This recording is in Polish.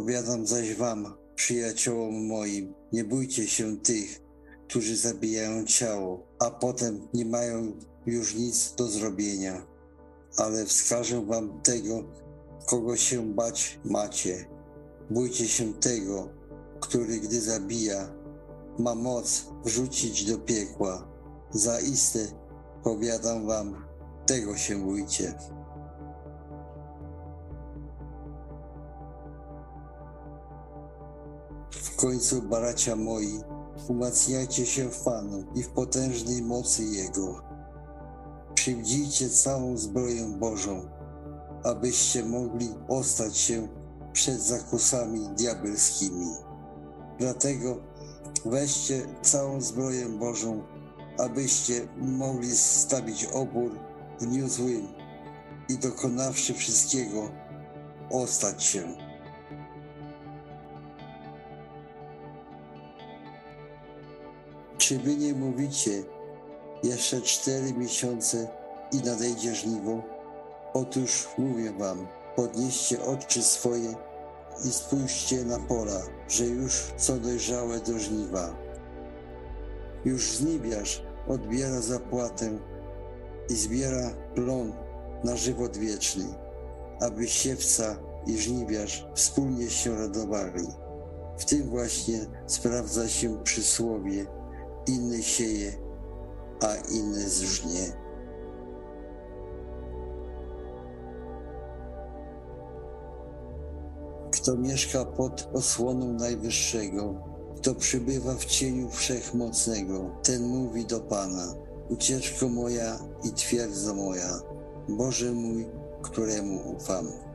Powiadam zaś wam, przyjaciołom moim, nie bójcie się tych, którzy zabijają ciało, a potem nie mają już nic do zrobienia. Ale wskażę wam tego, kogo się bać macie. Bójcie się tego, który gdy zabija, ma moc wrzucić do piekła. Zaiste, powiadam wam, tego się bójcie. Końcu, bracia moi, umacniajcie się w Panu i w potężnej mocy Jego. Przywdzijcie całą zbroję Bożą, abyście mogli ostać się przed zakusami diabelskimi. Dlatego weźcie całą zbroję Bożą, abyście mogli stawić opór w dniu złym i dokonawszy wszystkiego, ostać się. Czy wy nie mówicie, jeszcze cztery miesiące i nadejdzie żniwo? Otóż mówię wam, podnieście oczy swoje i spójrzcie na pola, że już są dojrzałe do żniwa. Już żniwiarz odbiera zapłatę i zbiera plon na żywot wieczny, aby siewca i żniwiarz wspólnie się radowali. W tym właśnie sprawdza się przysłowie inny sieje, a inny zżnie. Kto mieszka pod osłoną Najwyższego, kto przybywa w cieniu Wszechmocnego, ten mówi do Pana, ucieczko moja i twierdza moja, Boże mój, któremu ufam.